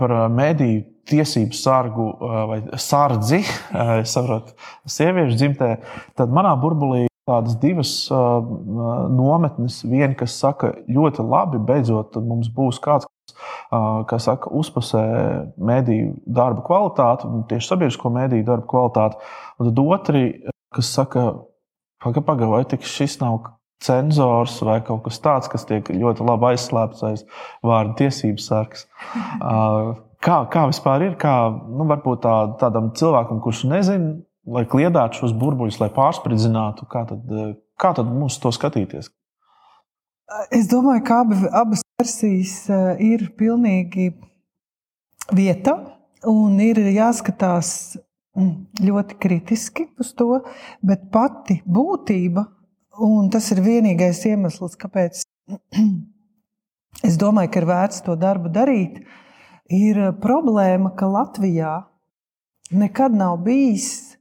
par mediju tiesību sargu vai sārdzi, es saprotu, sieviešu dzimtē, tad manā burbulī tādas divas nometnes. Viena, kas saka, ļoti labi, beidzot mums būs kāds, kas saka, uzpasē mediju darba kvalitāti, tieši sabiedrisko mediju darba kvalitāti. Un tad otri, kas saka, pagaidi, paga, vai tik šis nav cenzors vai kaut kas tāds, kas tiek ļoti labi aizslēpts aiz vārda tiesības sargs. Uh, kā, kā vispār ir? Kā, nu, varbūt tā, tādam cilvēkam, kurš nezina, lai kliedētu šos burbuļus, lai pārspridzinātu, kā tad, kā tad mums to skatīties? Es domāju, ka abi, abas versijas ir pilnīgi vieta un ir jāskatās mm, ļoti kritiski uz to, bet pati būtība, un tas ir vienīgais iemesls, kāpēc es domāju, ka ir vērts to darbu darīt, ir problēma, ka Latvijā nekad nav bijis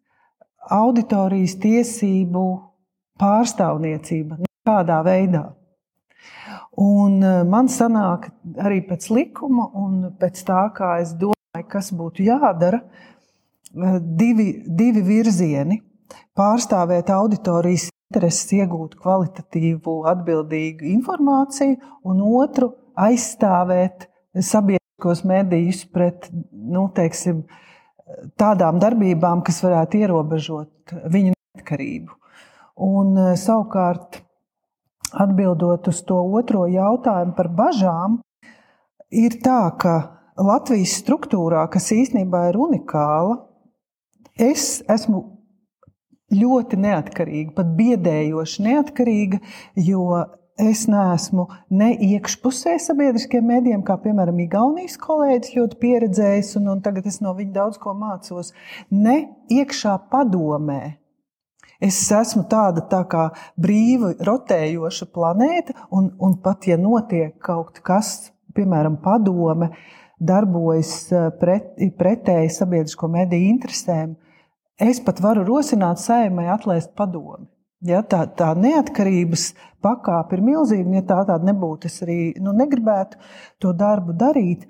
auditorijas tiesību pārstāvniecība nekādā veidā. Un e, man sanāk arī pēc likuma un pēc tā, kā es domāju, kas būtu jādara, e, divi, divi virzieni. Pārstāvēt auditorijas intereses, iegūt kvalitatīvu, atbildīgu informāciju, un otru aizstāvēt sabiedriskos medijus pret, nu, teiksim, tādām darbībām, kas varētu ierobežot viņu neatkarību. Un, eh, savukārt, atbildot uz to otro jautājumu par bažām, ir tā, ka Latvijas struktūrā, kas īstenībā ir unikāla, es esmu ļoti neatkarīga, pat biedējoši neatkarīga, jo es neesmu ne iekšpusē sabiedriskiem mēdījiem, kā piemēram Igaunijas kolēģis ļoti pieredzējis, un, un tagad es no viņa daudz ko mācos, ne iekšā padomē. Es esmu tāda tā kā brīva, rotējoša planēta, un, un pat ja notiek kaut kas, piemēram, padome, darbojas eh, pret, pretēji sabiedrisko mediju interesēm, es pat varu rosināt saimai atlaist padomi. Ja, tā, tā neatkarības pakāpe ir milzīga, un ja tā tāda nebūtu, es arī nu, negribētu to darbu darīt.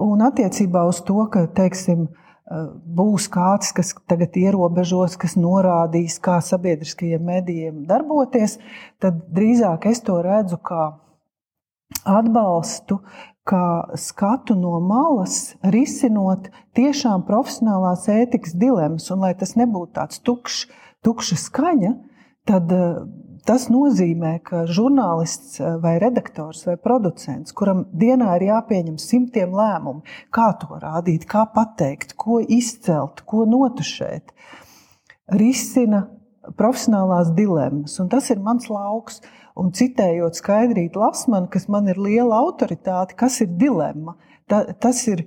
Un attiecībā uz to, ka teiksim, eh, būs kāds, kas tagad ierobežos, kas norādīs, kā sabiedriskajiem medijiem darboties, tad drīzāk es to redzu kā atbalstu, kā skatu no malas, risinot tiešām profesionālās ētikas dilemmas, un lai tas nebūtu tāds tukšs, tukša skaņa tad eh, tas nozīmē, ka žurnālists eh, vai redaktors vai producents, kuram dienā ir jāpieņem simtiem lēmumu, kā to rādīt, kā pateikt, ko izcelt, ko notušēt, risina profesionālās dilemmas. Un tas ir mans lauks. Un citējot Skaidrītu Lasmanu, kas man ir liela autoritāte, kas ir dilemma? Ta, tas ir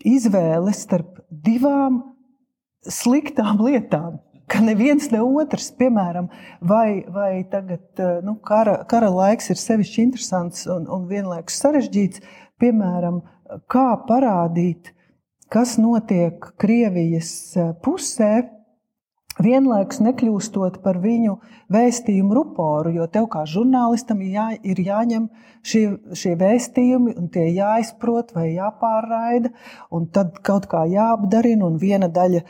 izvēle starp divām sliktām lietām ka neviens ne otrs, piemēram, vai, vai tagad eh, nu, kara, kara laiks ir sevišķi interesants un, un vienlaikus sarežģīts, piemēram, kā parādīt, kas notiek Krievijas eh, pusē, vienlaikus nekļūstot par viņu vēstījumu ruporu, jo tev kā žurnālistam jā, ir jāņem šie, šie vēstījumi un tie jāizprot vai jāpārraida, un tad kaut kā jāapdarina, un viena daļa,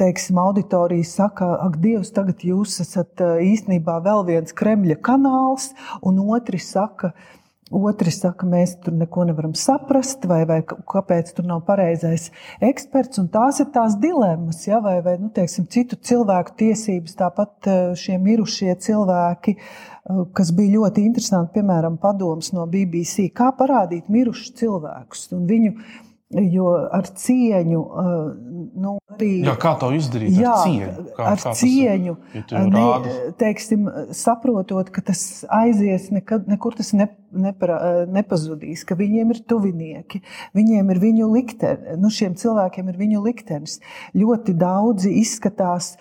teiksim, auditorijas saka, ak, Dievs, tagad jūs esat īstenībā vēl viens Kremļa kanāls, un otri saka, Otri saka, mēs tur neko nevaram saprast, vai, vai kāpēc tur nav pareizais eksperts. Tās ir tās dilemmas, ja, vai, vai nu, teiksim, citu cilvēku tiesības, tāpat eh, šie mirušie cilvēki, eh, kas bija ļoti interesanti, piemēram, padoms no BBC, kā parādīt mirušus cilvēkus un viņu Jo ar cieņu, nu, arī. Jā, kā to izdarīt? Jā, ar cieņu. Kā, ar kā cieņu ja ne, teiksim, saprotot, ka tas aizies, nekad, nekur tas ne, nepara, eh, nepazudīs, ka viņiem ir tuvinieki, viņiem ir viņu liktenis, nu, šiem cilvēkiem ir viņu liktenis. Ļoti daudzi izskatās.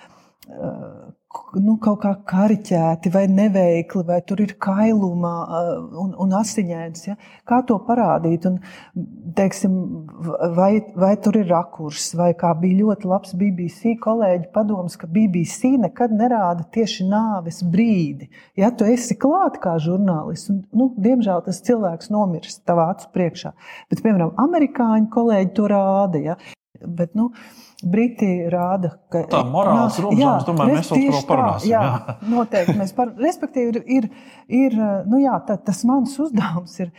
Uh, nu, kaut kā kariķēti vai neveikli, vai tur ir kailuma un, un asiņains. Ja? Kā to parādīt? Un, teiksim, vai, vai tur ir rakurs, vai kā bija ļoti labs BBC kolēģi padoms, ka BBC nekad nerāda tieši nāves brīdi. Ja tu esi klāt kā žurnālists, un, nu, diemžēl tas cilvēks nomirst tavā acu priekšā. Bet, piemēram, amerikāņu kolēģi to rāda. Ja? Bet, nu, Briti rāda, ka tā ir morāls. Es domāju, mēs vēl par to parunāsim. Jā, jā. noteikti. Mēs par, respektīvi, ir, ir nu, jā, tā, tas mans uzdevums ir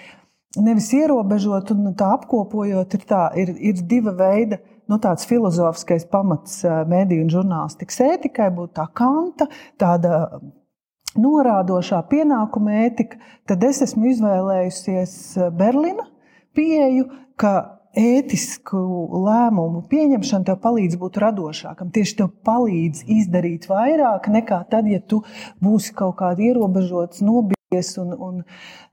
nevis ierobežot un tā apkopojot, ir, tā, ir, ir diva veida. Nu, tāds filozofiskais pamats mēdīņu un žurnālistikas ētikai būtu tā kanta, tāda norādošā pienākuma ētika. Tad es esmu izvēlējusies Berlīna pieeju, ka ētisku lēmumu pieņemšana tev palīdz būt radošākam. Tieši tev palīdz izdarīt vairāk nekā tad, ja tu būsi kaut kādā ierobežots, nobijies. Un, un,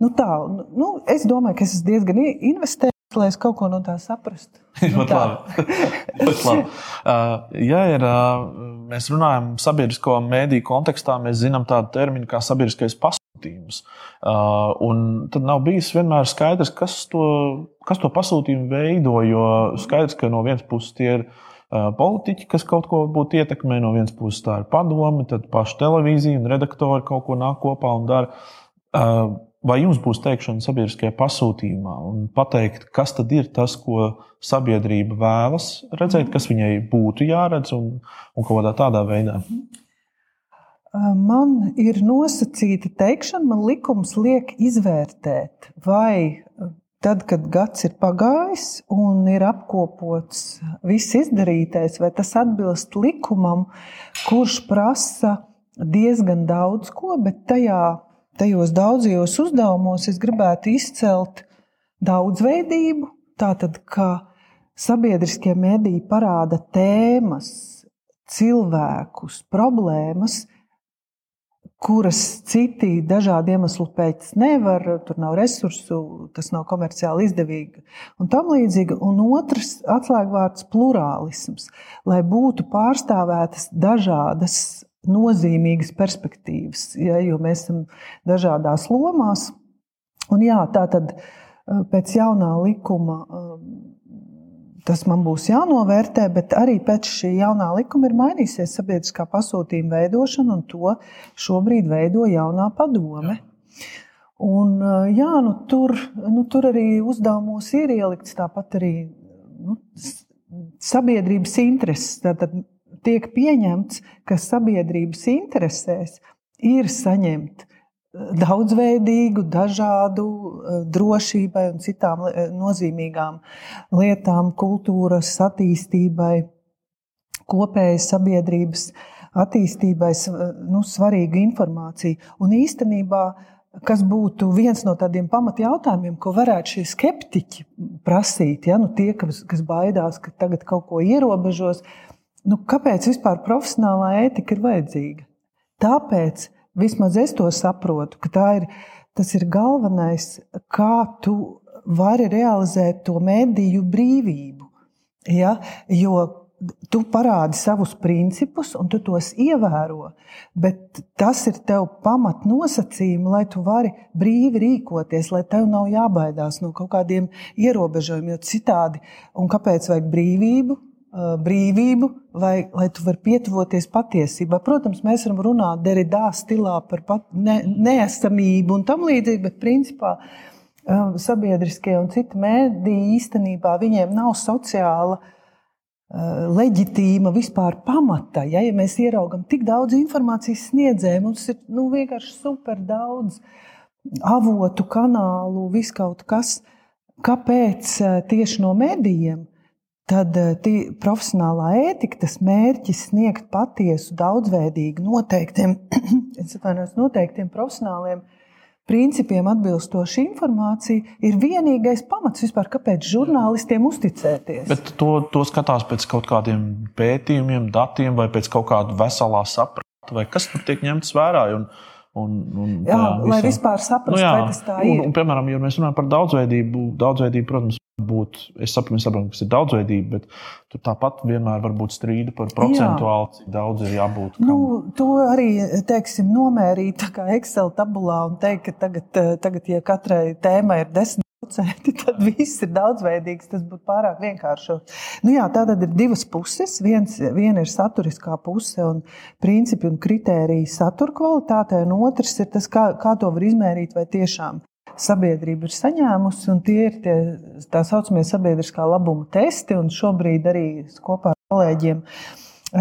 nu tā, nu, es domāju, ka es esmu diezgan investējis. Lai es kaut ko no tā saprastu. Nu, tā. labi. labi. Uh, ja ir, uh, mēs runājam sabiedrisko mēdīju kontekstā, mēs zinām tādu terminu kā sabiedriskais pasaules pasūtījumus. Uh, un tad nav bijis vienmēr skaidrs, kas to, kas to pasūtījumu veido. Jo skaidrs, ka no vienas puses tie ir politiķi, kas kaut ko būtu ietekmē, no vienas puses tā ir padome, tad paša televīzija un redaktori kaut ko nāk kopā un dara. Vai jums būs teikšana sabiedriskajā pasūtījumā un pateikt, kas tad ir tas, ko sabiedrība vēlas redzēt, kas viņai būtu jāredz un, un kādā tādā veidā? Man ir nosacīta teikšana, man likums liek izvērtēt, vai tad, kad gads ir pagājis un ir apkopots viss izdarītais, vai tas atbilst likumam, kurš prasa diezgan daudz ko, bet tajā, tajos daudzajos uzdevumos es gribētu izcelt daudzveidību. Tātad, ka sabiedriskie mediji parāda tēmas, cilvēkus, problēmas, kuras citi dažādu iemeslu pēc nevar, tur nav resursu, tas nav komerciāli izdevīgi un tam līdzīgi. Un otrs atslēgvārds - plurālisms, lai būtu pārstāvētas dažādas nozīmīgas perspektīvas, ja, jo mēs esam dažādās lomās. Un jā, tā tad eh, pēc jaunā likuma eh, Tas man būs jānovērtē, bet arī pēc šī jaunā likuma ir mainījusies sabiedriskā pasūtījuma veidošana, un to šobrīd veido jaunā padome. Un, jā, nu, tur, nu, tur arī uzdevumos ir ielikts tāpat arī nu, sabiedrības intereses. Tātad tiek pieņemts, ka sabiedrības interesēs ir saņemt daudzveidīgu, dažādu, eh, drošībai un citām eh, nozīmīgām lietām, kultūras attīstībai, kopējai sabiedrības attīstībai, nu, svarīga informācija. Un īstenībā, kas būtu viens no tādiem pamatjautājumiem, ko varētu šie skeptiķi prasīt, ja, nu, tie, kas, kas baidās, ka tagad kaut ko ierobežos, nu, kāpēc vispār profesionālā ētika ir vajadzīga? Tāpēc, Vismaz es to saprotu, ka ir, tas ir galvenais, kā tu vari realizēt to mediju brīvību. Ja? Jo tu parādi savus principus, un tu tos ievēro, bet tas ir tev pamatnosacījumi, lai tu vari brīvi rīkoties, lai tev nav jābaidās no kaut kādiem ierobežojumiem, jo citādi, un kāpēc vajag brīvību? Brīvību, lai, lai tu varētu pietuvoties patiesībai. Protams, mēs varam runāt deridā stilā par pat, ne, neesamību un tam līdzīgi, bet principā sabiedriskie un citi mēdīji īstenībā viņiem nav sociāla leģitīma vispār pamata. Ja, ja mēs ieraugam tik daudz informācijas sniedzēju, mums ir nu, vienkārši super daudz avotu, kanālu, viskaut kas. Kāpēc tieši no medijiem? Tad eh, tī, profesionālā ētika, tas mērķis sniegt patiesu, daudzveidīgu, noteiktiem, noteiktiem profesionāliem principiem atbilstošu informāciju, ir vienīgais pamats vispār, kāpēc žurnālistiem uzticēties. Bet to, to skatās pēc kaut kādiem pētījumiem, datiem vai pēc kaut kāda veselā saprāta, vai kas tur tiek ņemts vērā. Un, Un, un jā, lai vispār saprastu, nu, jā, vai tas tā ir. Un, un, piemēram, ja mēs runājam par daudzveidību, daudzveidība, protams, būt, es saprotu, saprotu, kas ir daudzveidība, bet tur tāpat vienmēr var būt strīdi par procentuāli, cik daudz ir jābūt. Kam. Nu, to arī, teiksim, nomērīt Excel tabulā un teikt, ka tagad, tagad ja katrai tēmai ir desmit tad viss ir daudzveidīgs. Tas būtu pārāk vienkārši. Nu, jā, tā tad ir divas puses. Viens, viena ir saturiskā puse un principi un kritēriji satura kvalitātei, un otrs ir tas, kā, kā to var izmērīt, vai tiešām sabiedrība ir saņēmusi, un tie ir tie tā saucamie sabiedriskā labuma testi. Šobrīd arī kopā ar kolēģiem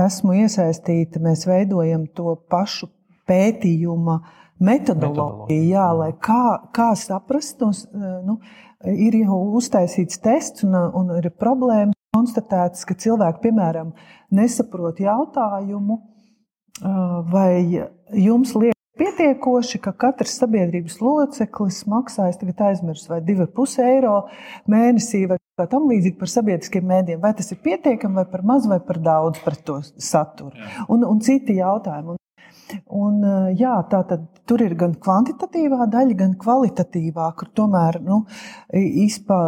esmu iesaistīta. Mēs veidojam to pašu pētījumu metodoloģiju, jā, lai kā, kā saprast, tos, nu, ir jau uztaisīts tests un, un ir problēma konstatēts, ka cilvēki, piemēram, nesaprot jautājumu, vai jums liekas pietiekoši, ka katrs sabiedrības loceklis maksā, es tagad aizmirsu, vai 2,5 eiro mēnesī vai kā tam līdzīgi par sabiedriskiem mēdiem. Vai tas ir pietiekami, vai par maz, vai par daudz par to saturu. Un, un citi jautājumi. Un, jā, tā tad tur ir gan kvantitatīvā daļa, gan kvalitatīvā, kur tomēr nu, izpā,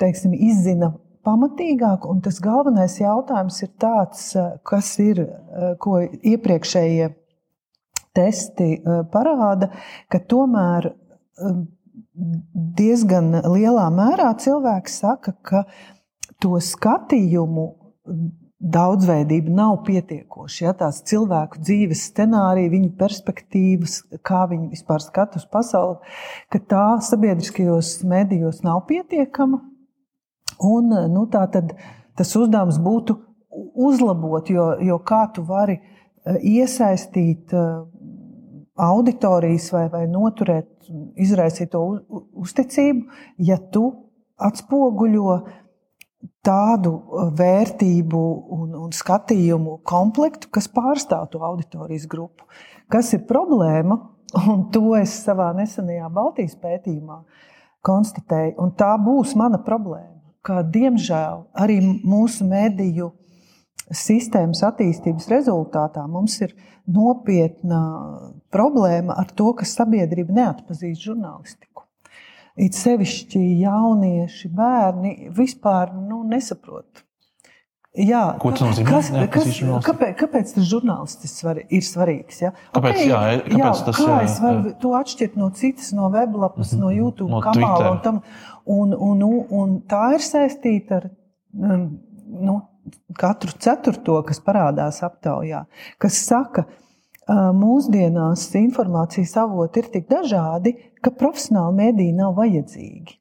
teiksim, izzina pamatīgāk. Un tas galvenais jautājums ir tāds, kas ir, ko iepriekšējie testi eh, parāda, ka tomēr eh, diezgan lielā mērā cilvēks saka, ka to skatījumu daudzveidība nav pietiekoša. Ja, tās cilvēku dzīves scenārija, viņu perspektīvas, kā viņi vispār skatās pasauli, ka tā sabiedriskajos medijos nav pietiekama. Un, nu, tad, tas uzdevums būtu uzlabot, jo, jo kā tu vari eh, iesaistīt auditorijas vai, vai noturēt, izraisīt to uzticību, ja tu atspoguļo tādu uh, vērtību un, un skatījumu komplektu, kas pārstāv to auditorijas grupu. Kas ir problēma, un to es savā nesenajā Baltijas pētījumā konstatēju, un tā būs mana problēma. Ka, diemžēl arī mūsu mediju sistēmas attīstības rezultātā mums ir nopietna problēma ar to, ka sabiedrība neatpazīst žurnālistiku. It sevišķi jaunieši, bērni vispār nu, nesaprot. Jā, Ko tas nozīmē? Kas, kas, kāpēc, kāpēc tas žurnālists ir svarīgs? Ja? Kāpēc, okay, jā, kāpēc jā, tas, kā es varu to atšķirt no citas, no weblapas, mm -hmm. no YouTube no kanāla? Un, un, un, un tā ir saistīta ar nu, katru ceturto, kas parādās aptaujā, kas saka, ka mūsdienās informācijas avoti ir tik dažādi, ka profesionāli mediji nav vajadzīgi.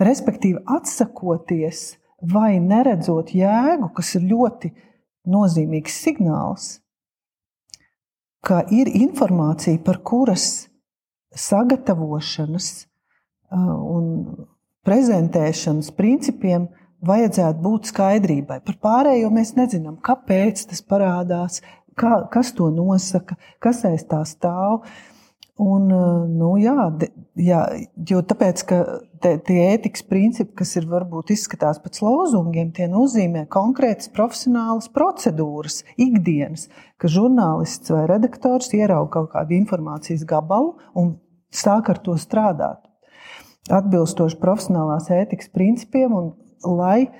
Respektīvi, atsakoties vai neredzot jēgu, kas ir ļoti nozīmīgs signāls, ka ir informācija, par kuras sagatavošanas un prezentēšanas principiem vajadzētu būt skaidrībai. Par pārējo mēs nezinām, kāpēc tas parādās, kā, kas to nosaka, kas aiz tā stāv. Un, nu, jā, jā, jo tāpēc, ka te, tie ētikas principi, kas ir varbūt izskatās pēc lozungiem, tie nozīmē konkrētas profesionālas procedūras, ikdienas, ka žurnālists vai redaktors ierauga kaut kādu informācijas gabalu un sāk ar to strādāt. Atbilstoši profesionālās ētikas principiem un lai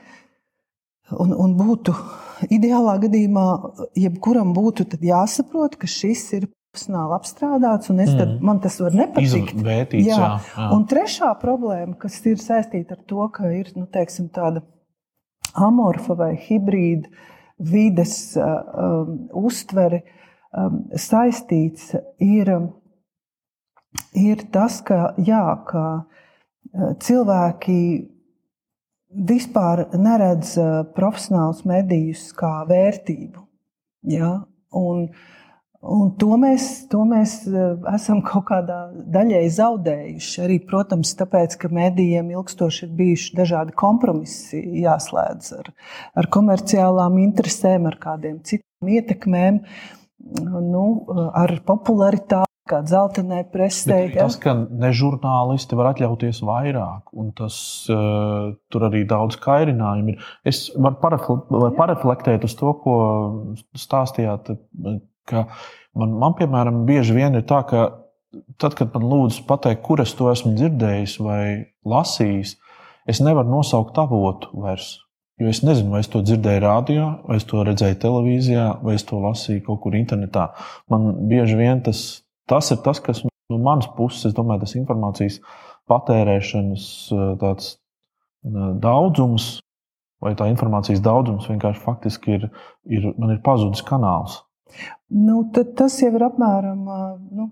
un, un būtu ideālā gadījumā, jebkuram būtu jāsaprot, ka šis ir profesionāli apstrādāts, un es, tad, mm. man tas var nepatikt. Izvērtīts, jā. Jā, jā. Un trešā problēma, kas ir saistīta ar to, ka ir nu, teiksim, tāda amorfa vai hibrīda vides um, uztvere um, saistīts, ir, ir tas, ka, jā, ka cilvēki vispār neredz eh, profesionālus medijus kā vērtību. Ja? Un, un to, mēs, to mēs eh, esam kaut kādā daļai zaudējuši. Arī, protams, tāpēc, ka medijiem ilgstoši ir bijuši dažādi kompromisi jāslēdz ar, ar komerciālām interesēm, ar kādiem citiem ietekmēm, nu, ar popularitāti kā dzeltenai presē. Ja? Tas, ka ne žurnālisti var atļauties vairāk, un tas uh, tur arī daudz kairinājumu ir. Es varu parafle pareflektēt uz to, ko stāstījāt. Man, man, piemēram, bieži vien ir tā, ka tad, kad man lūdzu pateikt, kur es to esmu dzirdējis vai lasījis, es nevaru nosaukt avotu vairs. Jo es nezinu, vai es to dzirdēju rādio, vai es to redzēju televīzijā, vai es to lasīju kaut kur internetā. Man bieži vien tas, tas ir tas, kas no manas puses, es domāju, tas informācijas patērēšanas tāds daudzums, vai tā informācijas daudzums vienkārši faktiski ir, ir, ir pazudis kanāls. Nu, tas jau ir apmēram nu,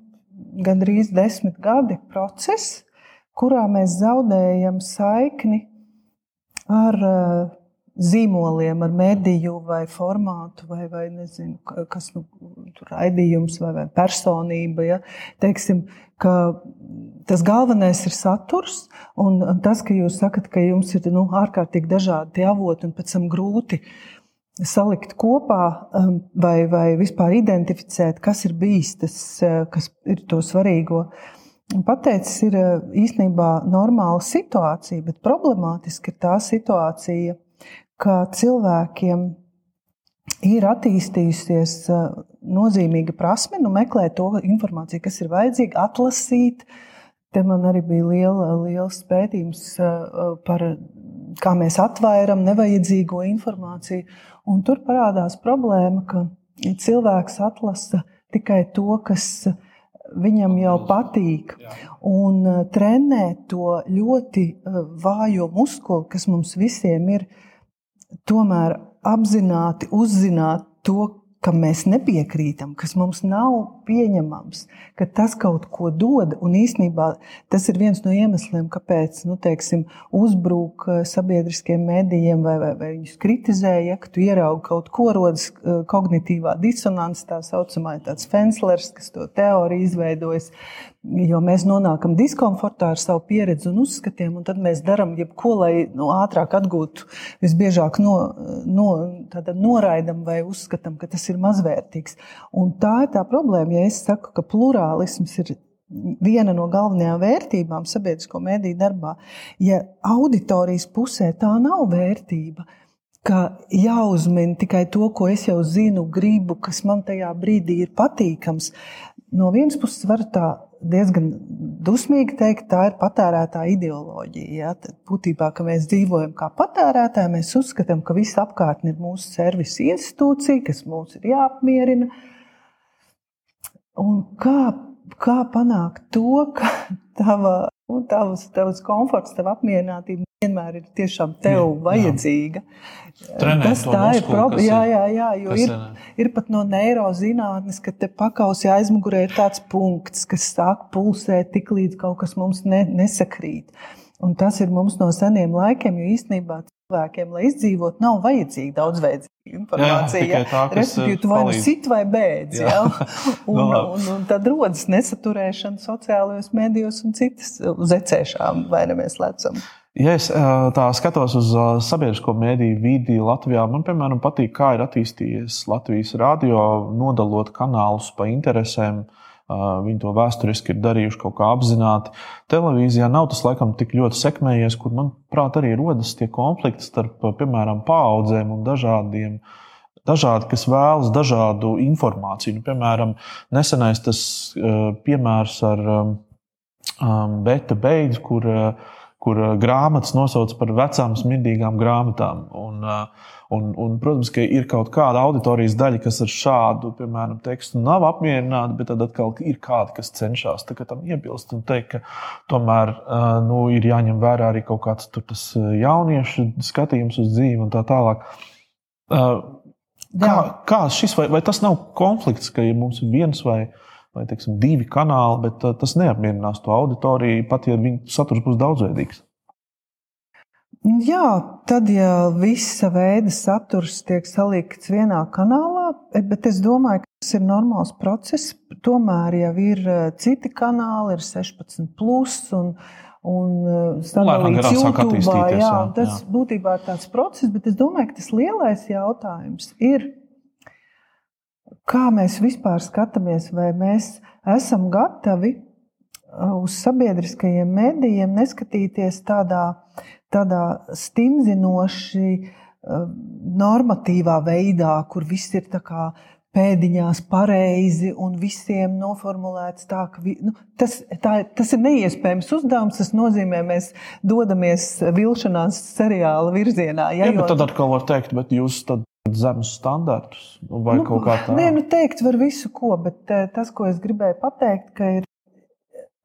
gandrīz desmit gadi process, kurā mēs zaudējam saikni ar zīmoliem, ar mediju vai formātu, vai, vai nezinu, kas nu, tur raidījums vai, vai personība. Ja? Teiksim, tas galvenais ir saturs, un tas, ka jūs sakat, ka jums ir nu, ārkārtīgi dažādi avoti un pēc tam grūti salikt kopā um, vai, vai vispār identificēt, kas ir bijis tas, uh, kas ir to svarīgo. Pateicis, ir uh, īstenībā normāla situācija, bet problemātiski ir tā situācija, ka cilvēkiem ir attīstījusies nozīmīga prasme, nu, meklēt to informāciju, kas ir vajadzīga, atlasīt. Te man arī bija liela, liels pētījums par kā mēs atvairam nevajadzīgo informāciju. Un tur parādās problēma, ka cilvēks atlasa tikai to, kas viņam jau patīk. Un trenē to ļoti vājo muskuli, kas mums visiem ir tomēr apzināti uzzināt to, kam mēs nepiekrītam, kas mums nav pieņemams, ka tas kaut ko dod. Un īsnībā tas ir viens no iemesliem, kāpēc nu, teiksim, uzbrūk eh, sabiedriskiem mēdījiem vai, vai, vai viņus kritizē. Ja tu ieraugi kaut ko, rodas eh, kognitīvā disonance, tā saucamā tāds Fenslers, kas to teoriju izveidojis. Jo mēs nonākam diskomfortā ar savu pieredzi un uzskatiem, un tad mēs darām jebko, lai nu, ātrāk atgūtu. Visbiežāk no, no, noraidam vai uzskatām, ka tas ir mazvērtīgs. Un tā ir tā problēma. Ja es saku, ka plurālisms ir viena no galvenajām vērtībām sabiedrisko mediju darbā, ja auditorijas pusē tā nav vērtība, ka jāuzmina tikai to, ko es jau zinu, gribu, kas man tajā brīdī ir patīkams. No vienas puses, var tā diezgan dusmīgi teikt, tā ir patērētāja ideoloģija. Ja? Tad būtībā, ka mēs dzīvojam kā patērētāji, mēs uzskatām, ka viss apkārtne ir mūsu servisa institūcija, kas mums ir jāapmierina. Un kā, kā panākt to, ka tava, nu, tavs, tavs komforts, tava apmierinātība vienmēr ir tiešām tev jā, vajadzīga? Trenēt tas tā muskulu, ir problēma. Jā, jā, jā, jo ir, ir pat no neirozinātnes, ka te pakausī aizmugurē ir tāds punkts, kas sāk pulsēt tik līdz kaut kas mums ne, nesakrīt. Un tas ir mums no seniem laikiem, jo īstenībā cilvēkiem, lai izdzīvotu, nav vajadzīga daudzveidīga informācija. Respektīvi, tu vai nu sit vai bēdz. Jā. Jā. Un, no, un, un tad rodas nesaturēšana sociālajos medijos un citas uz ecēšām, vai ne mēs lecam. Ja es tā skatos uz sabiedrisko mēdīju vidi Latvijā, man piemēram patīk, kā ir attīstījies Latvijas radio, nodalot kanālus pa interesēm. Viņi to vēsturiski ir darījuši kaut kā apzināti. Televīzijā nav tas laikam tik ļoti sekmējies, kur, manuprāt, arī rodas tie konflikti starp, piemēram, paudzēm un dažādiem dažādi, kas vēlas dažādu informāciju. Nu, piemēram, nesenais tas piemērs ar um, Beta Beidzu, kur uh, kur uh, grāmatas nosauc par vecām, smirdīgām grāmatām. Un, uh, un, un, protams, ka ir kaut kāda auditorijas daļa, kas ar šādu piemēram, tekstu nav apmierināta, bet tad atkal ir kādi, kas cenšas tam iebilst un teikt, ka tomēr uh, nu, ir jāņem vērā arī kaut kāds jauniešu skatījums uz dzīvi un tā tālāk. Kā, kā šis, vai, vai tas nav konflikts, ka ja mums ir viens vai otrs? Vai teiksim, divi kanāli, bet uh, tas neapmierinās to auditoriju, pat ja viņu saturs būs daudzveidīgs. Jā, tad, ja visa veida saturs tiek salikts vienā kanālā, bet es domāju, ka tas ir normāls process. Tomēr jau ir uh, citi kanāli, ir 16, plus, un, un uh, sadalīts YouTube. Jā, jā, tas jā. būtībā ir tāds process, bet es domāju, ka tas lielais jautājums ir kā mēs vispār skatāmies, vai mēs esam gatavi uh, uz sabiedriskajiem medijiem neskatīties tādā, tādā stimzinoši, uh, normatīvā veidā, kur viss ir pēdiņās pareizi un visiem noformulēts tā, ka vi, nu, tas, tā, tas ir neiespējams uzdevums. Tas nozīmē, mēs dodamies vilšanās seriāla virzienā. Ja, Jā, jo... Tad atkal var teikt, bet jūs tad zemes standartus vai nu, kaut kā tādu? Nē, nu teikt var visu ko, bet eh, tas, ko es gribēju pateikt, ka ir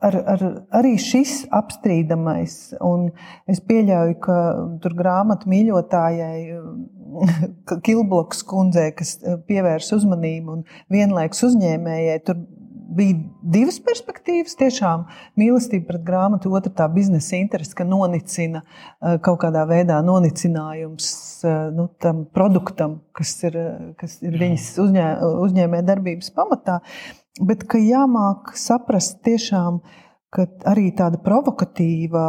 ar, ar, arī šis apstrīdamais, un es pieļauju, ka tur grāmatu mīļotājai Kilbloks kundzei, kas eh, pievērs uzmanību un vienlaikus uzņēmējai, tur bija divas perspektīvas. Tiešām mīlestība pret grāmatu, otra tā biznesa interese, ka nonicina eh, kaut kādā veidā nonicinājums eh, nu, tam produktam, kas ir, kas ir viņas uzņē, uzņēmē darbības pamatā. Bet ka jāmāk saprast tiešām, ka arī tāda provokatīva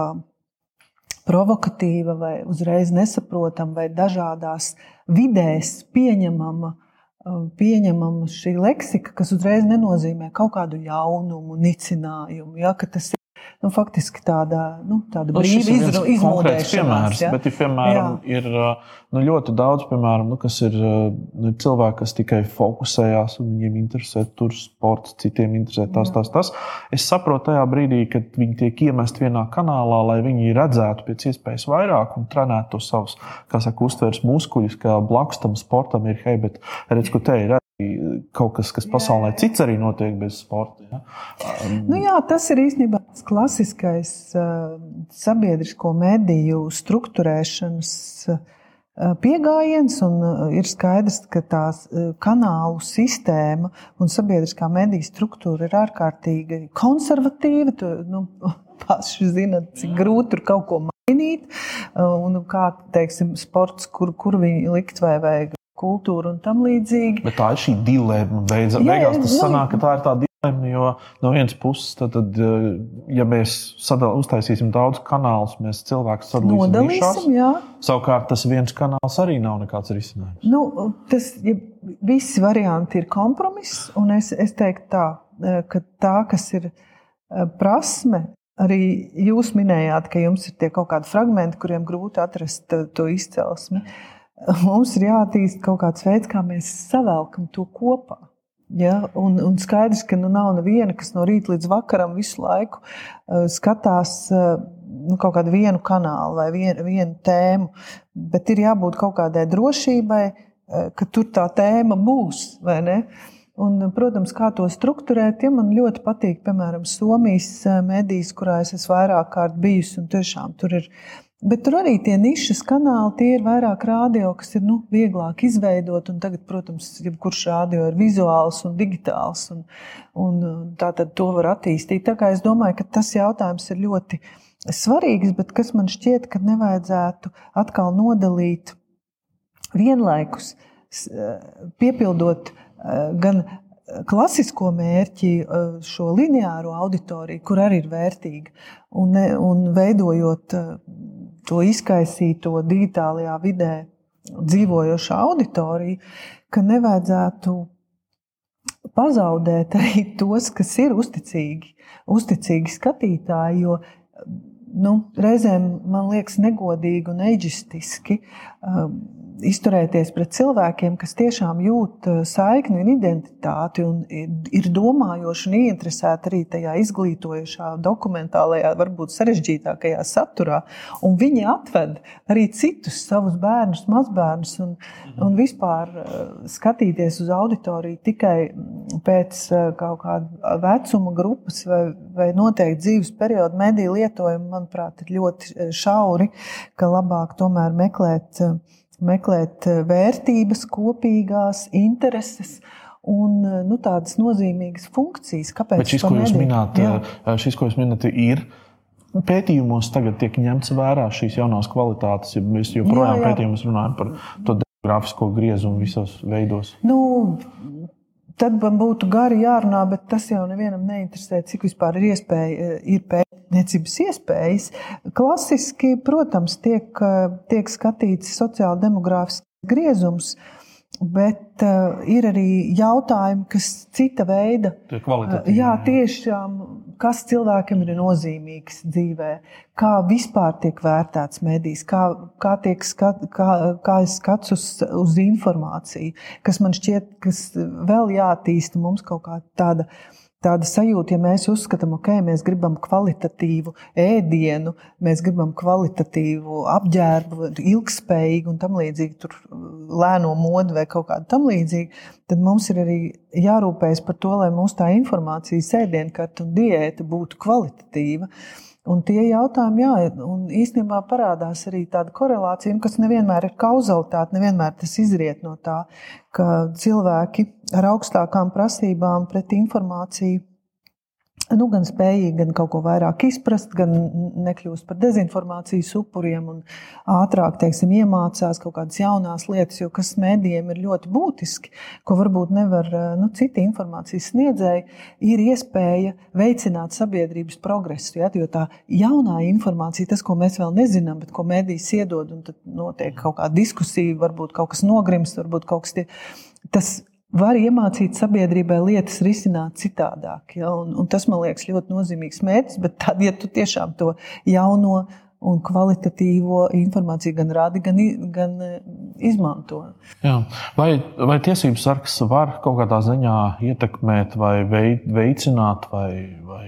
provokatīva, vai uzreiz nesaprotama, vai dažādās vidēs pieņemama. Uh, pieņemama šī leksika, kas uzreiz nenozīmē kaut kādu ļaunumu, nicinājumu. Ja, tas nu, faktiski tāda, nu, tāda nu, brīva izmūžēšanās. Ja? Bet, ja, piemēram, Jā. ir nu, ļoti daudz, piemēram, nu, kas ir nu, cilvēki, kas tikai fokusējās un viņiem interesē tur sports, citiem interesē tas, tas, tas. Es saprotu tajā brīdī, kad viņi tiek iemesti vienā kanālā, lai viņi redzētu pēc iespējas vairāk un trenētu savus, kā saka, uztveres muskuļus, kā blakus tam sportam ir, hei, bet redz, ko te ir kaut kas, kas pasaulē jā, jā. cits arī notiek bez sporta. Ja? Um, nu jā, tas ir īstenībā tas klasiskais uh, sabiedrisko mediju struktūrēšanas uh, pieejams, un uh, ir skaidrs, ka tās uh, kanālu sistēma un sabiedriskā mediju struktūra ir ārkārtīgi konservatīva. Tu, nu, paši zinat, cik grūti tur kaut ko mainīt, uh, un kā teiksim, sports, kur, kur viņi likt vai vajag kultūru un tam līdzīgi. Bet tā ir šī dilemma. Beidz, Jā, beigās tas nu, sanāk, ka tā ir tā dilemma, jo no vienas puses, tad, tad, eh, ja mēs sadal, uztaisīsim daudz kanālus, mēs cilvēkus sadalīsim. Nodalīsim, jā. Savukārt tas viens kanāls arī nav nekāds risinājums. Nu, tas, ja, visi varianti ir kompromiss, un es, es teiktu tā, eh, ka tā, kas ir eh, prasme, Arī jūs minējāt, ka jums ir tie kaut kādi fragmenti, kuriem grūti atrast to izcelsmi. Uh, mums ir jāattīst kaut kāds veids, kā mēs savelkam to kopā. Ja? Un, un skaidrs, ka nu, nav neviena, kas no rīta līdz vakaram visu laiku uh, skatās uh, nu, kaut kādu vienu kanālu vai vien, vienu tēmu, bet ir jābūt kaut kādai drošībai, uh, ka tur tā tēma būs. Un, protams, kā to strukturēt, ja man ļoti patīk, piemēram, Somijas medijas, kurā es esmu vairāk kārt bijusi, un tiešām tur ir Bet tur arī tie nišas kanāli, tie ir vairāk rādio, kas ir nu, vieglāk izveidot. Tagad, protams, jebkurš rādio ir vizuāls un digitāls, un, un tā tad to var attīstīt. Tā kā es domāju, ka tas jautājums ir ļoti svarīgs, bet kas man šķiet, ka nevajadzētu atkal nodalīt vienlaikus, piepildot gan klasisko mērķi, šo lineāro auditoriju, kur arī ir vērtīga, un, un veidojot to izkaisīto digitālajā vidē dzīvojošu auditoriju, ka nevajadzētu pazaudēt arī tos, kas ir uzticīgi, uzticīgi skatītāji. Jo nu, reizēm man liekas negodīgi un eģistiski um, izturēties pret cilvēkiem, kas tiešām jūt eh, saikni un identitāti un ir domājoši un ieinteresēti arī tajā izglītojošā, dokumentālajā, varbūt sarežģītākajā saturā. Un viņi atved arī citus savus bērnus, mazbērnus un, un vispār eh, skatīties uz auditoriju tikai pēc eh, kaut kāda vecuma grupas vai, vai noteikti dzīves perioda mediju lietojumu, manuprāt, ir ļoti šauri, ka labāk tomēr meklēt meklēt eh, vērtības, kopīgās intereses un eh, nu, tādas nozīmīgas funkcijas. Kāpēc? Bet šis, ko jūs minat, eh, šis, ko jūs minat, ir. Pētījumos tagad tiek ņemts vērā šīs jaunās kvalitātes, ja mēs joprojām jā, jā. pētījumos runājam par to demogrāfisko griezumu visos veidos. Nu, tad man būtu gari jārunā, bet tas jau nevienam neinteresē, cik vispār ir iespēja ir pētīt pētniecības iespējas. Klasiski, protams, tiek, tiek skatīts sociāla demogrāfisks griezums. Bet uh, ir arī jautājumi, kas cita veida. Uh, jā, tiešām kas cilvēkam ir nozīmīgs dzīvē, kā vispār tiek vērtēts medijs, kā, kā tiek skat, kā, kā skats uz, uz informāciju, kas man šķiet, kas vēl jātīsta mums kaut kā tāda tāda sajūta, ja mēs uzskatām, ka okay, mēs gribam kvalitatīvu ēdienu, mēs gribam kvalitatīvu apģērbu, ilgspējīgu un tam līdzīgi, tur lēno modu vai kaut kādu tam līdzīgu, tad mums ir arī jārūpējas par to, lai mūsu tā informācija, sēdienkarte un diēta būtu kvalitatīva. Un tie jautājumi, jā, un īstenībā parādās arī tāda korelācija, kas nevienmēr ir kauzalitāte, nevienmēr tas izriet no tā, ka cilvēki ar augstākām prasībām pret informāciju nu, gan spējīgi, gan kaut ko vairāk izprast, gan nekļūst par dezinformācijas upuriem un ātrāk teiksim, iemācās kaut kādas jaunas lietas, jo kas mēdījiem ir ļoti būtiski, ko varbūt nevar nu, citi informācijas sniedzēji, ir iespēja veicināt sabiedrības progresu. Ja? Jo tā jaunā informācija, tas, ko mēs vēl nezinām, bet ko mēdījis iedod, un tad notiek kaut kāda diskusija, varbūt kaut kas nogrims, varbūt kaut kas tie, tas var iemācīt sabiedrībai lietas risināt citādāk. Ja? Un, un tas man liekas ļoti nozīmīgs mērķis, bet tad, ja tu tiešām to jauno un kvalitatīvo informāciju gan rādi, gan, gan e, izmanto. Jā. Vai, vai tiesības sargs var kaut kādā ziņā ietekmēt vai veicināt vai, vai,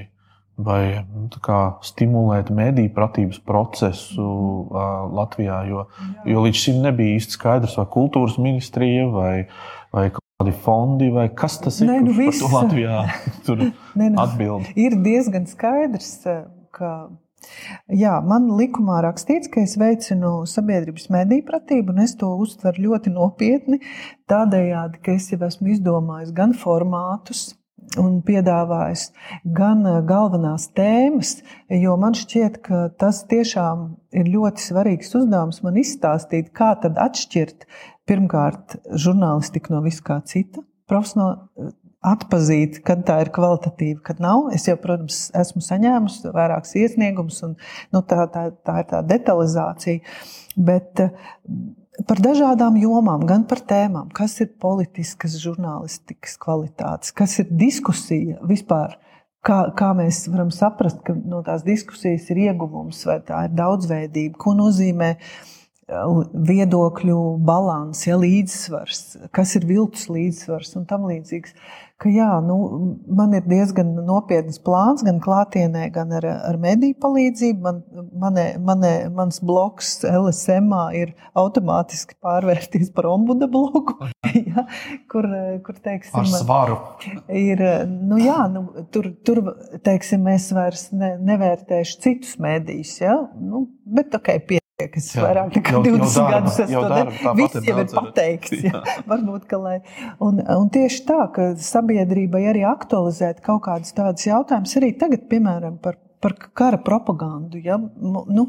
vai nu, kā, stimulēt mediju pratības procesu uh, Latvijā? Jo, jo līdz šim nebija īsti skaidrs, vai kultūras ministrija vai, vai kādi fondi vai kas tas ir? Nē, nu viss Latvijā tur Nē, nu, atbild. Ir diezgan skaidrs, ka. Jā, man likumā rakstīts, ka es veicinu sabiedrības mediju pratību, un es to uztveru ļoti nopietni. Tādējādi, ka es jau esmu izdomājis gan formātus, un piedāvājis gan galvenās tēmas, jo man šķiet, ka tas tiešām ir ļoti svarīgs uzdevums man izstāstīt, kā tad atšķirt pirmkārt žurnālistiku no viskā cita, profesionāli atpazīt, kad tā ir kvalitatīva, kad nav. Es jau, protams, esmu saņēmusi vairākus iesniegumus, un nu, tā, tā, tā ir tā detalizācija. Bet par dažādām jomām, gan par tēmām, kas ir politiskas žurnālistikas kvalitātes, kas ir diskusija vispār. Kā, kā mēs varam saprast, ka no tās diskusijas ir ieguvums, vai tā ir daudzveidība, ko nozīmē uh, viedokļu balans, ja, līdzsvars, kas ir viltus līdzsvars un tam līdzīgs. Ka, jā, nu, man ir diezgan nopietns plāns, gan klātienē, gan ar, ar mediju palīdzību. Man, manē, manē, mans bloks LSM ir automātiski pārvērties par ombuda bloku, ja, kur, kur teiksim, ar svaru. Ir, nu, jā, nu, tur, tur teiksim, es vairs ne, nevērtēšu citus medijus, ja, nu, bet okay, pie, kas jā, vairāk nekā jau, 20 jau darba, gadus jau darba, Viss jau ir pateikts. Jā. Jā. Varbūt, ka, lai, un, un tieši tā, ka sabiedrībai arī aktualizēt kaut kādus tādus jautājumus, arī tagad, piemēram, par, par kara propagandu. Ja? Nu,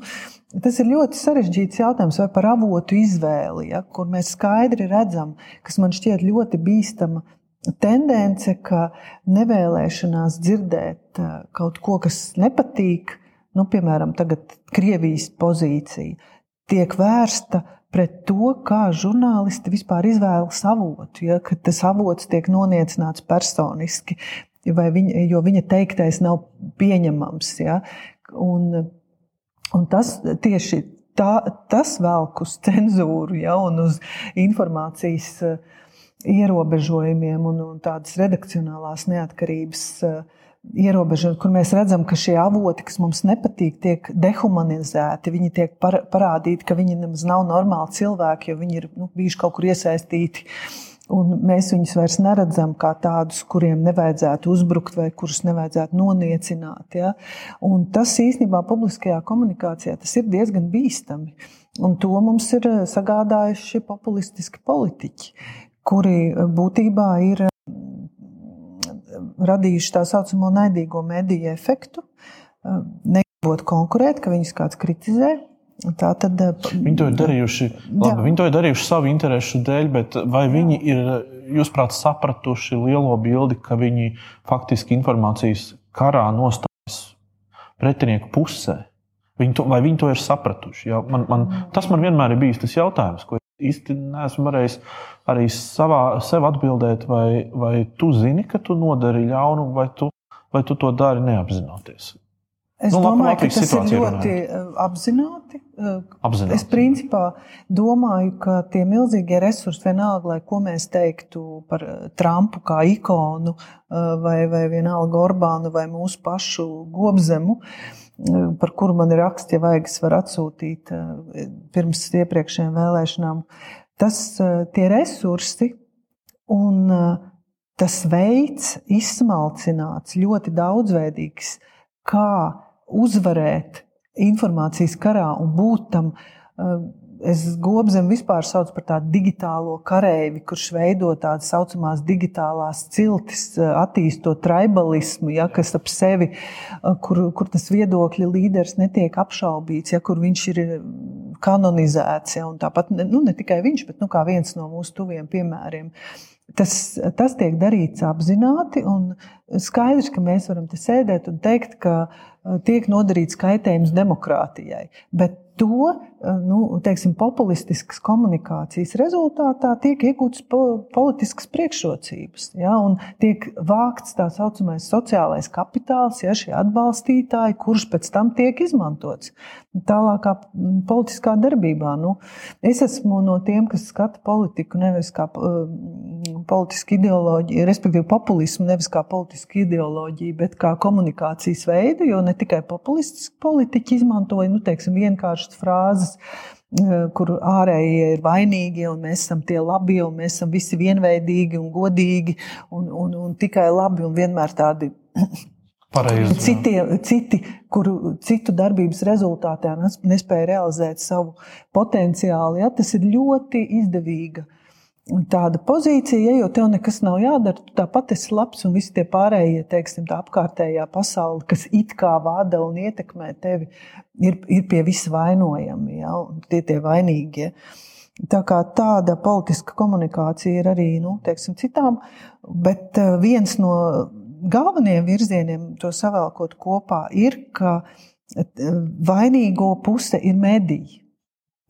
tas ir ļoti sarežģīts jautājums, vai par avotu izvēli, ja? kur mēs skaidri redzam, kas man šķiet ļoti bīstama tendence, ka nevēlēšanās dzirdēt eh, kaut ko, kas nepatīk, nu, piemēram, Krievijas pozīcija tiek vērsta pret to, kā žurnālisti vispār izvēlas avotu. Ja, tas avots tiek noniecināts personiski, viņa, jo viņa teiktais nav pieņemams. Ja, un, un tas tieši tā, tas velk uz cenzūru ja, un uz informācijas eh, ierobežojumiem un, un tādas redakcionālās neatkarības uh, ierobežojumi, kur mēs redzam, ka šie avoti, kas mums nepatīk, tiek dehumanizēti. Viņi tiek par, parādīti, ka viņi nemaz nav normāli cilvēki, jo viņi ir nu, bijuši kaut kur iesaistīti. Un mēs viņus vairs neredzam kā tādus, kuriem nevajadzētu uzbrukt vai kurus nevajadzētu noniecināt. Ja? Un tas īstenībā publiskajā komunikācijā ir diezgan bīstami. Un to mums ir sagādājuši populistiski politiķi, kuri būtībā ir radījuši tā saucamo naidīgo mediju efektu, negribot konkurēt, ka viņus kāds kritizē. Tā tad, viņi to ir darījuši, labi, viņi to ir darījuši savu interesu dēļ, bet vai viņi ir, jūsuprāt, sapratuši lielo bildi, ka viņi faktiski informācijas karā nostājas pretinieku pusē? Viņi to, vai viņi to ir sapratuši? Ja? Man, man, tas man vienmēr ir bijis tas jautājums, ko īsti neesmu varējis arī savā, sev atbildēt, vai, vai tu zini, ka tu nodari ļaunu, vai tu, vai tu to dari neapzinoties? Es nu, domāju, ka tas ir ļoti runājot. apzināti. apzināti. Es principā domāju, ka tie milzīgie resursi, vienalga, lai ko mēs teiktu par Trumpu kā ikonu, vai, vai vienalga Orbānu vai mūsu pašu gobzemu, par kuru man ir raksts, ja vajag, es varu atsūtīt pirms iepriekšējām vēlēšanām. Tas tie resursi un tas veids izsmalcināts, ļoti daudzveidīgs, kā uzvarēt informācijas karā un būt tam. Eh, es gobzemu vispār saucu par tādu digitālo kareivi, kurš veido tādas saucamās digitālās ciltis, eh, attīstot tribalismu, ja, kas ap sevi, eh, kur, kur tas viedokļa līderis netiek apšaubīts, ja, kur viņš ir kanonizēts. Ja, tāpat nu, ne tikai viņš, bet nu, viens no mūsu tuviem piemēriem. Tas, tas tiek darīts apzināti, un skaidrs, ka mēs varam te sēdēt un teikt, ka tiek nodarīts kaitējums demokrātijai. Bet to nu, teiksim, populistiskas komunikācijas rezultātā tiek iegūtas politiskas priekšrocības. Ja, tiek vākts tā saucamais sociālais kapitāls, ja šie atbalstītāji, kurš pēc tam tiek izmantots tālākā politiskā darbībā. Nu, es esmu no tiem, kas skata politiku nevis kā politisku ideoloģiju, respektīvi populismu, nevis kā politisku ideoloģiju, bet kā komunikācijas veidu, jo ne tikai populistiski politiķi izmantoja nu, teiksim, vienkāršas frāzes, eh, kur ārējie ir vainīgi, un mēs esam tie labi, un mēs esam visi vienveidīgi un godīgi, un, un, un tikai labi, un vienmēr tādi Pareizi, citi, citi, kuru citu darbības rezultātā nespēja realizēt savu potenciālu. Ja, tas ir ļoti izdevīga tāda pozīcija, ja, jo tev nekas nav jādara, tu tāpat esi labs un visi tie pārējie, teiksim, tā apkārtējā pasaule, kas it kā vada un ietekmē tevi, ir, ir pie visa vainojami, ja, tie tie vainīgie. Tā kā tāda politiska komunikācija ir arī nu, teiksim, citām, bet eh, viens no galvenajiem virzieniem, to savēlkot kopā, ir, ka eh, vainīgo puse ir mediji.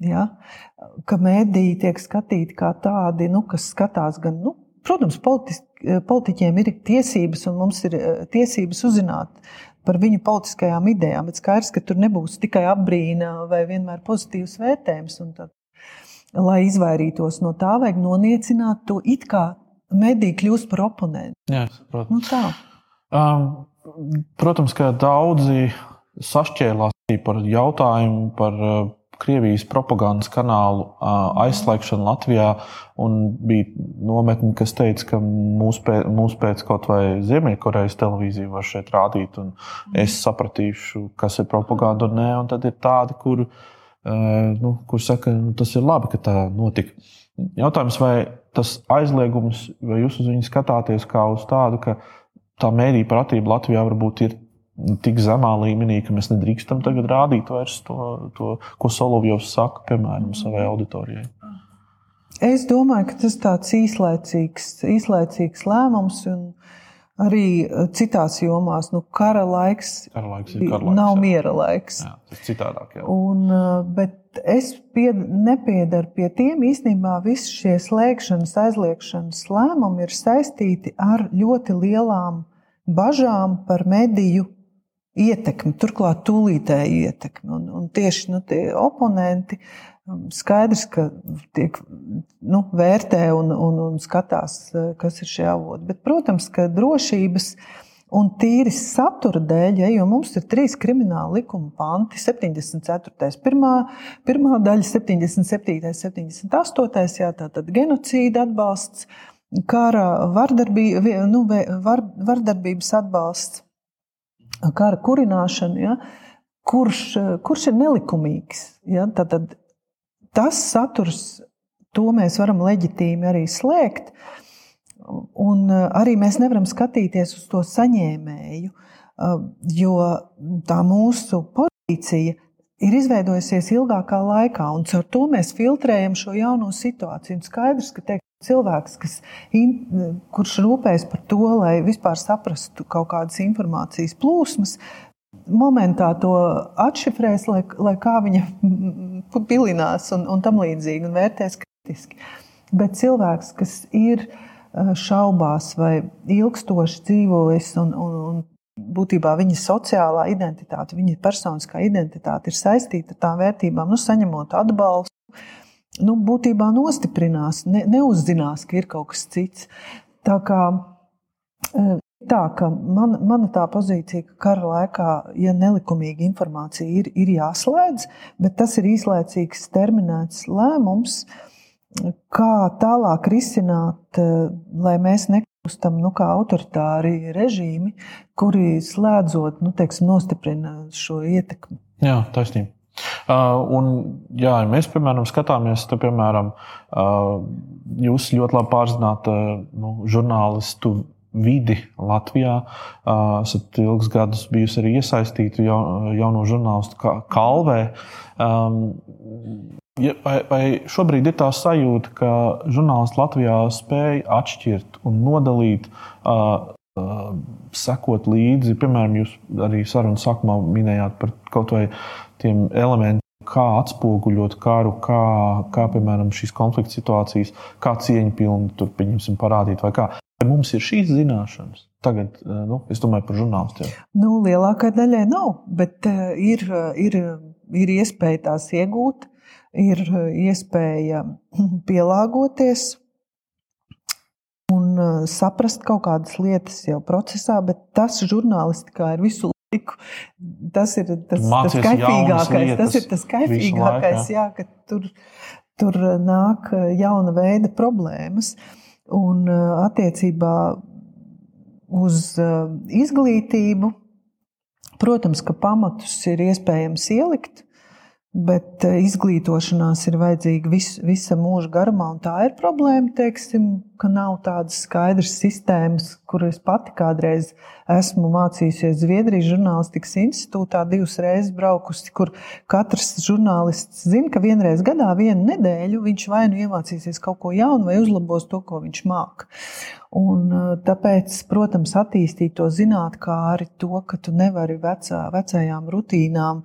Ja? Ka mēdīji tiek skatīti kā tādi, nu, kas skatās gan, nu, protams, politis, politiķiem ir tiesības un mums ir eh, tiesības uzzināt par viņu politiskajām idejām, bet skaidrs, ka tur nebūs tikai apbrīna vai vienmēr pozitīvs vērtējums. Tad, lai izvairītos no tā, vajag noniecināt to it kā mediji kļūst par oponentu. Jā, saprotu. Nu, tā. Um, protams, ka daudzi sašķēlās par jautājumu par uh, Krievijas propagandas kanālu aizslēgšanu Latvijā. Bija nometne, kas teica, ka mūsu pēc, mūs pēc kaut vai Ziemeļkorejas televīzija var šeit rādīt, un es sapratīšu, kas ir propaganda un nē. Un tad ir tādi, kur, nu, kur saka, nu, tas ir labi, ka tā notika. Jautājums, vai tas aizliegums, vai jūs uz viņu skatāties kā uz tādu, ka tā mērīja par attīstību Latvijā varbūt ir tik zemā līmenī, ka mēs nedrīkstam tagad rādīt vairs to, to ko Solovjovs saka, piemēram, savai auditorijai. Es domāju, ka tas ir tāds īslaicīgs, īslaicīgs lēmums. Arī citās jomās, nu, kara laiks, kara laiks, kara laiks nav jā. miera laiks. Jā, tas ir citādāk. Jā. Un, bet es pied, nepiedaru pie tiem. Īstenībā visi šie slēgšanas, aizliegšanas lēmumi ir saistīti ar ļoti lielām bažām par mediju ietekmi, turklāt tūlītēju ietekmi. Un, un tieši nu, tie oponenti um, skaidrs, ka tiek nu, vērtē un, un, un skatās, uh, kas ir šie avoti. Bet, protams, ka drošības un tīri satura dēļ, ja, jo mums ir trīs krimināla likuma panti, 74. pirmā, pirmā daļa, 77. 78. Jā, tātad genocīda atbalsts, kara vardarbī, nu, var, vardarbības atbalsts kara kurināšanu, ja, kurš, kurš ir nelikumīgs. Ja, tad, tad tas saturs, to mēs varam leģitīmi arī slēgt. Un arī mēs nevaram skatīties uz to saņēmēju, jo tā mūsu pozīcija ir izveidojusies ilgākā laikā, un caur to mēs filtrējam šo jauno situāciju. Un skaidrs, ka teik, cilvēks, kas, in, kurš rūpējas par to, lai vispār saprastu kaut kādas informācijas plūsmas, momentā to atšifrēs, lai, lai kā viņa pilinās un, un tam līdzīgi, un vērtēs kritiski. Bet cilvēks, kas ir šaubās vai ilgstoši dzīvojis un, un, un būtībā viņa sociālā identitāte, viņa personiskā identitāte ir saistīta ar tām vērtībām, nu, saņemot atbalstu. Nu, būtībā nostiprinās, ne, neuzzinās, ka ir kaut kas cits. Tā kā e, tā, ka man, mana tā pozīcija, ka kara laikā, ja nelikumīga informācija ir, ir jāslēdz, bet tas ir īslaicīgs terminēts lēmums, kā tālāk risināt, e, lai mēs ne kļūstam nu, kā autoritāri režīmi, kuri slēdzot, nu, teiksim, nostiprina šo ietekmi. Jā, taisnība. Uh, un, jā, ja mēs, piemēram, skatāmies, tad, piemēram, uh, jūs ļoti labi pārzināt uh, nu, žurnālistu vidi Latvijā. Uh, esat ilgus gadus bijusi arī iesaistīta jauno žurnālistu kalvē. Um, Vai, vai šobrīd ir tā sajūta, ka žurnālisti Latvijā spēj atšķirt un nodalīt, uh, uh, sekot līdzi? Piemēram, jūs arī sarunas sākumā minējāt par kaut vai tiem elementiem, kā atspoguļot karu, kā, kā piemēram šīs konflikta situācijas, kā cieņpilni tur pieņemsim parādīt vai kā. Vai mums ir šīs zināšanas? Tagad, nu, es domāju par žurnālistiem. Nu, lielākajai daļai nav, bet ir, ir, ir iespēja tās iegūt ir eh, iespēja pielāgoties un eh, saprast kaut kādas lietas jau procesā, bet tas žurnālistikā ir visu laiku. Tas ir tas, tas kaifīgākais. Tas ir tas kaifīgākais, jā, ka tur, tur nāk jauna veida problēmas. Un attiecībā uz izglītību, protams, ka pamatus ir iespējams ielikt, Bet eh, izglītošanās ir vajadzīga vis, visa mūža garumā, un tā ir problēma, teiksim, ka nav tādas skaidras sistēmas, kuras pati kādreiz esmu mācījusies Zviedrijas žurnālistikas institūtā, divas reizes braukusi, kur katrs žurnālists zina, ka vienreiz gadā, vienu nedēļu viņš vai nu iemācīsies kaut ko jaunu, vai uzlabos to, ko viņš māca. Un, eh, tāpēc, protams, attīstīt to zinātnē, kā arī to, ka tu nevari vecā, vecajām rutīnām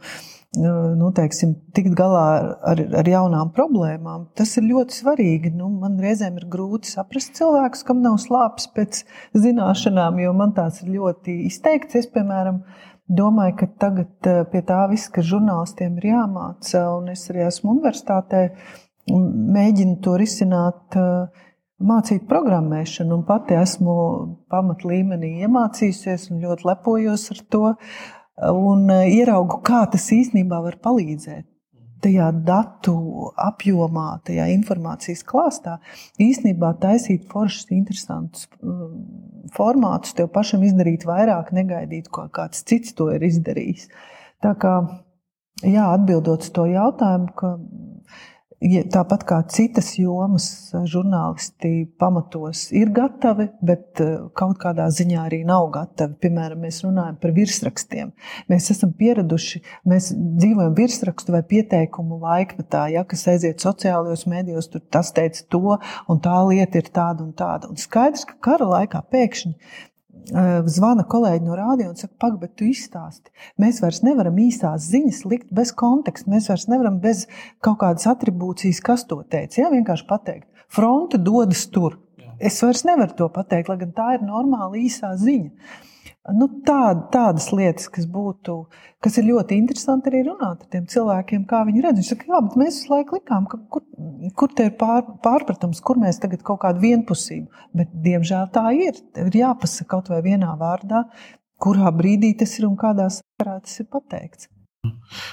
nu, teiksim, tikt galā ar, ar jaunām problēmām. Tas ir ļoti svarīgi. Nu, man reizēm ir grūti saprast cilvēkus, kam nav slāpes pēc zināšanām, jo man tās ir ļoti izteikts. Es, piemēram, domāju, ka tagad eh, pie tā viss, kas žurnālistiem ir jāmāca, un es arī esmu universitātē, mēģinu to risināt eh, mācīt programmēšanu, un pati esmu pamatlīmenī iemācījusies un ļoti lepojos ar to un e, ieraugu, kā tas īstenībā var palīdzēt. Tajā datu apjomā, tajā informācijas klāstā īstenībā taisīt foršus, interesantus e, formātus, tev pašam izdarīt vairāk, negaidīt, ko kāds cits to ir izdarījis. Tā kā, jā, atbildot uz to jautājumu, ka Tāpat kā citas jomas, žurnālisti pamatos ir gatavi, bet eh, kaut kādā ziņā arī nav gatavi. Piemēram, mēs runājam par virsrakstiem. Mēs esam pieraduši, mēs dzīvojam virsrakstu vai pieteikumu laikmetā, ja, kas aiziet sociālajos mēdījos, tur tas teica to, un tā lieta ir tāda un tāda. Un skaidrs, ka kara laikā pēkšņi Eh, zvana kolēģi no rādio un saka, pagaidi, bet tu izstāsti. Mēs vairs nevaram īstās ziņas likt bez konteksta. Mēs vairs nevaram bez kaut kādas atribūcijas, kas to teica. Jā, vienkārši pateikt, fronte dodas tur. Es vairs nevaru to pateikt, lai gan tā ir normāla īsā ziņa. Nu, tā, tādas lietas, kas būtu, kas ir ļoti interesanti arī runāt ar tiem cilvēkiem, kā viņi redz. Viņi saka, jā, bet mēs visu laiku likām, ka kur, kur te ir pār, pārpratums, kur mēs tagad kaut kādu vienpusību. Bet, diemžēl tā ir. Ir jāpasaka kaut vai vienā vārdā, kurā brīdī tas ir un kādā sakarā tas ir pateikts.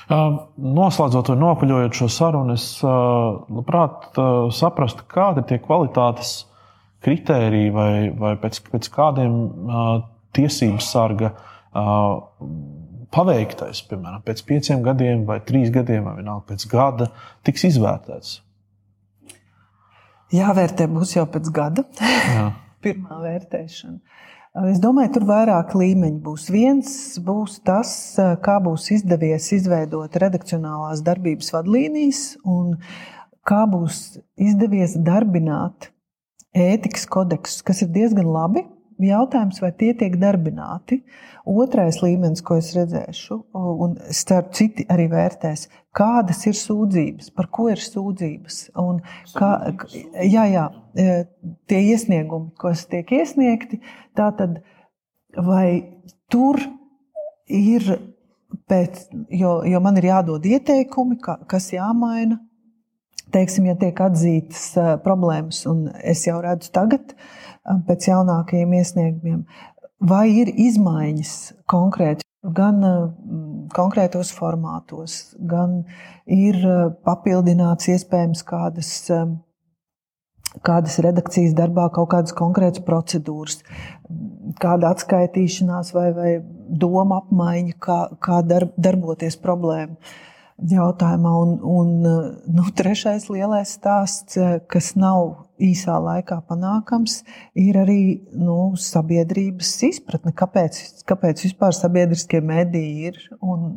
Noslēdzot vai nopaļojot šo sarunu, es labprāt saprastu, kādi ir tie kvalitātes kritēriji vai, vai pēc, pēc kādiem tiesību sarga paveiktais, piemēram, pēc pieciem gadiem, vai trīs gadiem, vai vienalga pēc gada, tiks izvērtēts? Jāvērtē būs jau pēc gada. Jā. Pirmā vērtēšana. Es domāju, tur vairāk līmeņi būs. Viens būs tas, kā būs izdevies izveidot redakcionālās darbības vadlīnijas un kā būs izdevies darbināt ētikas kodeksus, kas ir diezgan labi jautājums, vai tie tiek darbināti. Otrais līmenis, ko es redzēšu, un starp citi arī vērtēs, kādas ir sūdzības, par ko ir sūdzības. Un kā, jā, jā, e, tie iesniegumi, kas tiek iesniegti, tātad vai tur ir pēc, jo, jo man ir jādod ieteikumi, ka, kas jāmaina. Teiksim, ja tiek atzītas uh, problēmas, un es jau redzu tagad, uh, pēc jaunākajiem iesniegumiem, vai ir izmaiņas konkrēti gan uh, konkrētos formātos, gan ir papildināts iespējams kādas kādas redakcijas darbā, kaut kādas konkrētas procedūras, kāda atskaitīšanās vai, vai doma apmaiņa, kā, kā darb, darboties problēmu jautājumā. Un, un nu, trešais lielais stāsts, kas nav īsā laikā panākams, ir arī nu, sabiedrības izpratne, kāpēc, kāpēc vispār sabiedriskie mediji ir un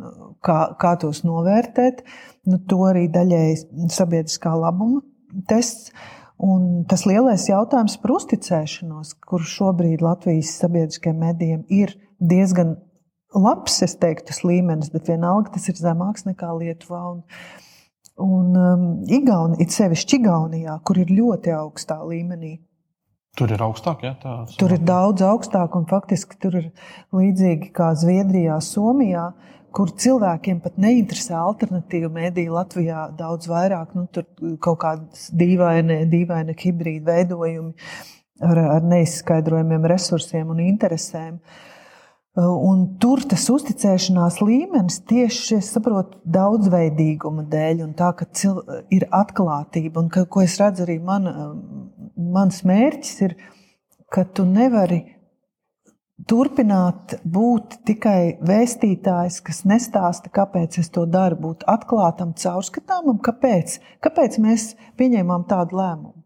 kā, kā tos novērtēt. Nu, to arī daļēji sabiedriskā labuma tests Un tas lielais jautājums par uzticēšanos, kur šobrīd Latvijas sabiedriskajiem medijiem ir diezgan labs, es teiktu, tas līmenis, bet vienalga tas ir zemāks nekā Lietuvā. Un, un um, Igauni, it sevišķi Igaunijā, kur ir ļoti augstā līmenī. Tur ir augstāk, ja tā ir. Tur ir daudz augstāk, un faktiski tur ir līdzīgi kā Zviedrijā, Somijā. Uh, kur cilvēkiem pat neinteresē alternatīva mēdīja Latvijā daudz vairāk. Nu, tur kaut kādas dīvaini, dīvaini hibrīda veidojumi ar, ar neizskaidrojumiem resursiem un interesēm. Un tur tas uzticēšanās līmenis tieši saprotu, daudzveidīguma dēļ, un tā, ka cil, ir atklātība. Un, ka, ko es redzu, arī man, mans mērķis ir, ka tu nevari turpināt būt tikai vēstītājs, kas nestāsta, kāpēc es to daru, būt atklātam, caurskatāmam, kāpēc, kāpēc mēs pieņēmām tādu lēmumu.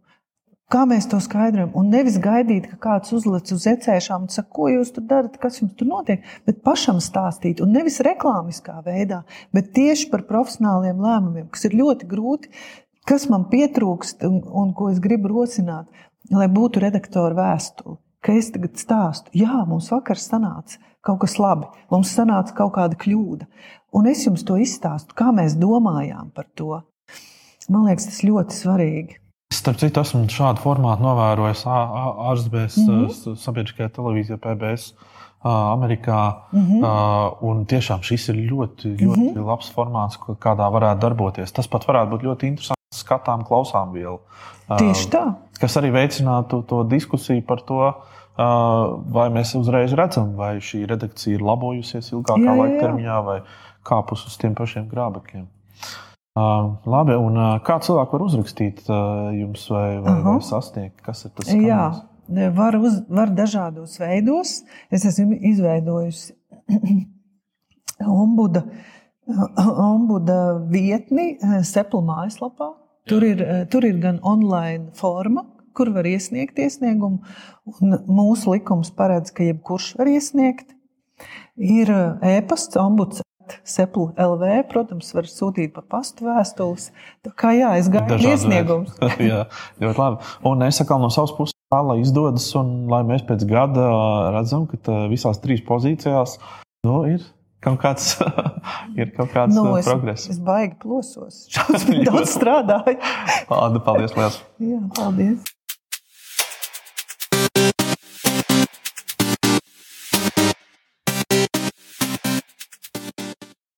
Kā mēs to skaidrojam? Un nevis gaidīt, ka kāds uzliek uz ecēšām un saka, ko jūs tur darat, kas jums tur notiek, bet pašam stāstīt. Un nevis reklāmiskā veidā, bet tieši par profesionāliem lēmumiem, kas ir ļoti grūti, kas man pietrūkst un, un ko es gribu rosināt, lai būtu redaktora vēstule ka es tagad stāstu, jā, mums vakar sanāca kaut kas labi, mums sanāca kaut kāda kļūda. Un es jums to izstāstu, kā mēs domājām par to. Man liekas, tas ļoti svarīgi. Starp citu, esmu šādu formātu novērojis ārzemēs, mm -hmm. sabiedriskajā televīzijā, PBS. Amerikā. Mm -hmm. Un tiešām šis ir ļoti, ļoti mm -hmm. labs formāts, kādā varētu darboties. Tas pat varētu būt ļoti interesants skatām, klausām vielu. Tieši tā. Kas arī veicinātu to diskusiju par to, vai mēs uzreiz redzam, vai šī redakcija ir labojusies ilgākā jā, jā, jā. laika termiņā, vai kāpus uz tiem pašiem grābekļiem. Uh, labi, un uh, kā cilvēki var uzrakstīt uh, jums vai, vai, vai sasniegt? Kas ir tas? Kanāls? Jā, var, uz, var dažādos veidos. Es esmu izveidojusi ombuda, ombuda vietni Seplu mājaslapā. Tur ir, tur ir gan online forma, kur var iesniegt iesniegumu. Mūsu likums paredz, ka jebkurš var iesniegt. Ir e-pasts, ombuds. Seplu LV, protams, var sūtīt pa pastu vēstules. Tā kā jā, es gaidu iesniegumus. jā, ļoti labi. Un es saku no savas puses, tā, lai izdodas un lai mēs pēc gada redzam, ka visās trīs pozīcijās nu, ir kaut kāds, ir kaut kāds nu, es, progress. Es baigi plosos. Daudz strādāju. Paldies, liels. Jā, paldies.